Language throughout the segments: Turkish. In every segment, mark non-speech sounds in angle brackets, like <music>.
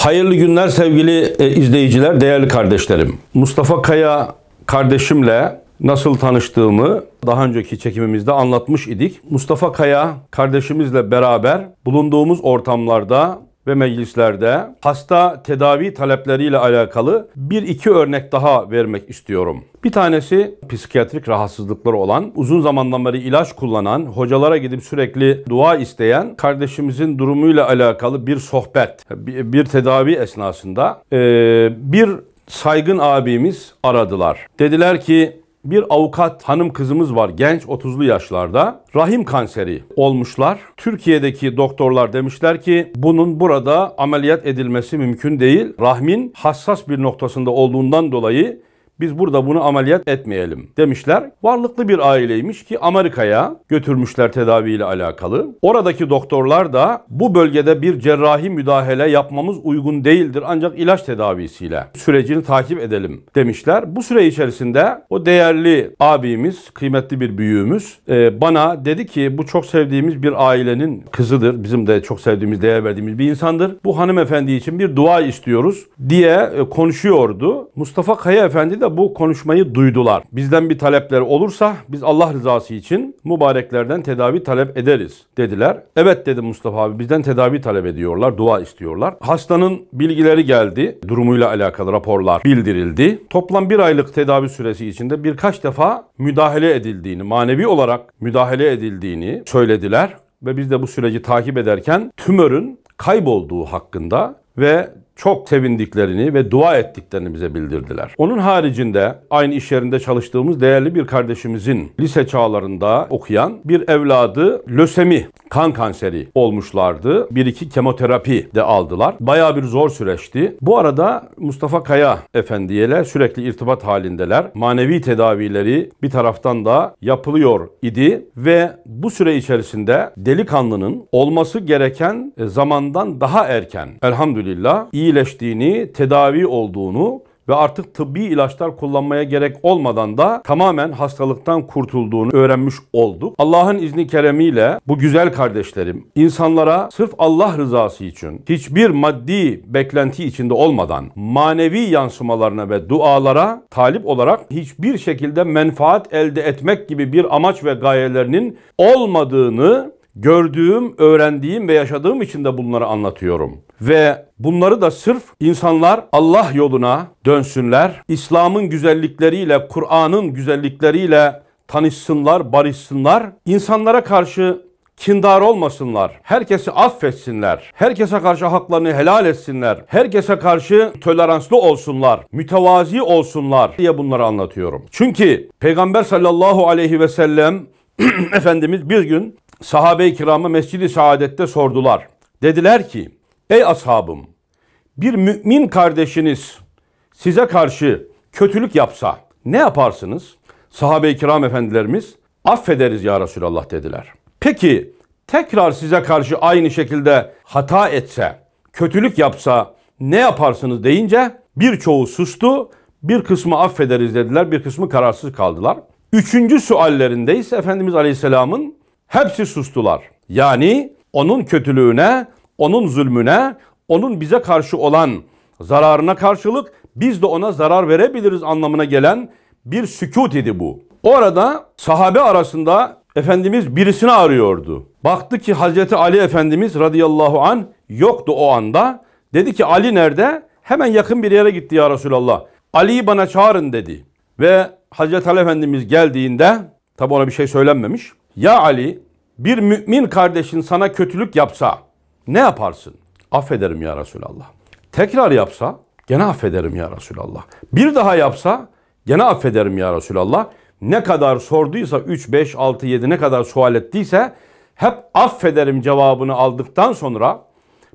Hayırlı günler sevgili e, izleyiciler, değerli kardeşlerim. Mustafa Kaya kardeşimle nasıl tanıştığımı daha önceki çekimimizde anlatmış idik. Mustafa Kaya kardeşimizle beraber bulunduğumuz ortamlarda ve meclislerde hasta tedavi talepleriyle alakalı bir iki örnek daha vermek istiyorum. Bir tanesi psikiyatrik rahatsızlıkları olan, uzun zamandan beri ilaç kullanan, hocalara gidip sürekli dua isteyen kardeşimizin durumuyla alakalı bir sohbet, bir, tedavi esnasında bir saygın abimiz aradılar. Dediler ki bir avukat hanım kızımız var genç 30'lu yaşlarda. Rahim kanseri olmuşlar. Türkiye'deki doktorlar demişler ki bunun burada ameliyat edilmesi mümkün değil. Rahmin hassas bir noktasında olduğundan dolayı biz burada bunu ameliyat etmeyelim demişler. Varlıklı bir aileymiş ki Amerika'ya götürmüşler tedaviyle alakalı. Oradaki doktorlar da bu bölgede bir cerrahi müdahale yapmamız uygun değildir ancak ilaç tedavisiyle sürecini takip edelim demişler. Bu süre içerisinde o değerli abimiz, kıymetli bir büyüğümüz e, bana dedi ki bu çok sevdiğimiz bir ailenin kızıdır. Bizim de çok sevdiğimiz, değer verdiğimiz bir insandır. Bu hanımefendi için bir dua istiyoruz diye e, konuşuyordu. Mustafa Kaya Efendi de bu konuşmayı duydular. Bizden bir talepleri olursa biz Allah rızası için mübareklerden tedavi talep ederiz dediler. Evet dedi Mustafa abi bizden tedavi talep ediyorlar, dua istiyorlar. Hastanın bilgileri geldi, durumuyla alakalı raporlar bildirildi. Toplam bir aylık tedavi süresi içinde birkaç defa müdahale edildiğini, manevi olarak müdahale edildiğini söylediler. Ve biz de bu süreci takip ederken tümörün kaybolduğu hakkında ve çok sevindiklerini ve dua ettiklerini bize bildirdiler. Onun haricinde aynı iş yerinde çalıştığımız değerli bir kardeşimizin lise çağlarında okuyan bir evladı lösemi, kan kanseri olmuşlardı. Bir iki kemoterapi de aldılar. Baya bir zor süreçti. Bu arada Mustafa Kaya Efendi'yle sürekli irtibat halindeler. Manevi tedavileri bir taraftan da yapılıyor idi ve bu süre içerisinde delikanlının olması gereken zamandan daha erken elhamdülillah iyi iyileştiğini, tedavi olduğunu ve artık tıbbi ilaçlar kullanmaya gerek olmadan da tamamen hastalıktan kurtulduğunu öğrenmiş olduk. Allah'ın izni keremiyle bu güzel kardeşlerim insanlara sırf Allah rızası için hiçbir maddi beklenti içinde olmadan manevi yansımalarına ve dualara talip olarak hiçbir şekilde menfaat elde etmek gibi bir amaç ve gayelerinin olmadığını gördüğüm, öğrendiğim ve yaşadığım için de bunları anlatıyorum. Ve bunları da sırf insanlar Allah yoluna dönsünler, İslam'ın güzellikleriyle, Kur'an'ın güzellikleriyle tanışsınlar, barışsınlar, insanlara karşı kindar olmasınlar. Herkesi affetsinler. Herkese karşı haklarını helal etsinler. Herkese karşı toleranslı olsunlar. Mütevazi olsunlar diye bunları anlatıyorum. Çünkü Peygamber sallallahu aleyhi ve sellem <clears throat> Efendimiz bir gün sahabe-i kiramı Mescid-i Saadet'te sordular. Dediler ki, ey ashabım, bir mümin kardeşiniz size karşı kötülük yapsa ne yaparsınız? Sahabe-i kiram efendilerimiz affederiz ya Resulallah dediler. Peki tekrar size karşı aynı şekilde hata etse, kötülük yapsa ne yaparsınız deyince birçoğu sustu, bir kısmı affederiz dediler, bir kısmı kararsız kaldılar. Üçüncü suallerinde ise Efendimiz Aleyhisselam'ın hepsi sustular. Yani onun kötülüğüne, onun zulmüne, onun bize karşı olan zararına karşılık biz de ona zarar verebiliriz anlamına gelen bir sükut idi bu. Orada sahabe arasında Efendimiz birisini arıyordu. Baktı ki Hazreti Ali Efendimiz radıyallahu an yoktu o anda. Dedi ki Ali nerede? Hemen yakın bir yere gitti ya Resulallah. Ali'yi bana çağırın dedi. Ve Hazreti Ali Efendimiz geldiğinde tabi ona bir şey söylenmemiş. Ya Ali bir mümin kardeşin sana kötülük yapsa ne yaparsın? Affederim ya Resulallah. Tekrar yapsa gene affederim ya Resulallah. Bir daha yapsa gene affederim ya Resulallah. Ne kadar sorduysa 3, 5, 6, 7 ne kadar sual ettiyse hep affederim cevabını aldıktan sonra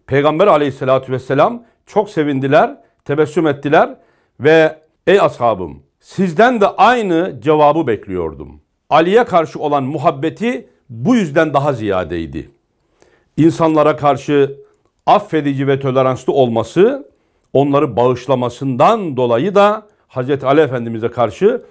Peygamber aleyhissalatü vesselam çok sevindiler, tebessüm ettiler ve ey ashabım sizden de aynı cevabı bekliyordum. Ali'ye karşı olan muhabbeti bu yüzden daha ziyadeydi. İnsanlara karşı affedici ve toleranslı olması, onları bağışlamasından dolayı da Hazreti Ali Efendimiz'e karşı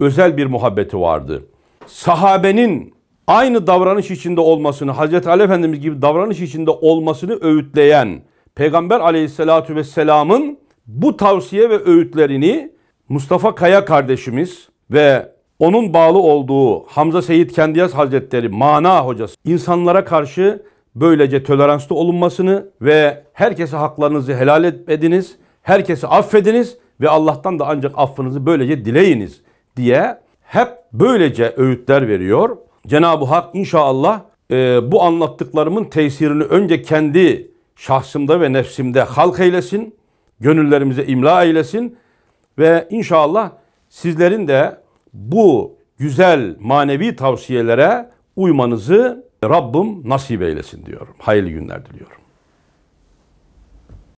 özel bir muhabbeti vardı. Sahabenin aynı davranış içinde olmasını, Hazreti Ali Efendimiz gibi davranış içinde olmasını öğütleyen Peygamber aleyhissalatu vesselamın bu tavsiye ve öğütlerini Mustafa Kaya kardeşimiz ve onun bağlı olduğu Hamza Seyit Kendiyaz Hazretleri mana hocası insanlara karşı böylece toleranslı olunmasını ve herkese haklarınızı helal ediniz, herkesi affediniz ve Allah'tan da ancak affınızı böylece dileyiniz diye hep böylece öğütler veriyor. Cenab-ı Hak inşallah e, bu anlattıklarımın tesirini önce kendi şahsımda ve nefsimde halk eylesin, gönüllerimize imla eylesin ve inşallah sizlerin de bu güzel manevi tavsiyelere uymanızı Rabbim nasip eylesin diyorum. Hayırlı günler diliyorum.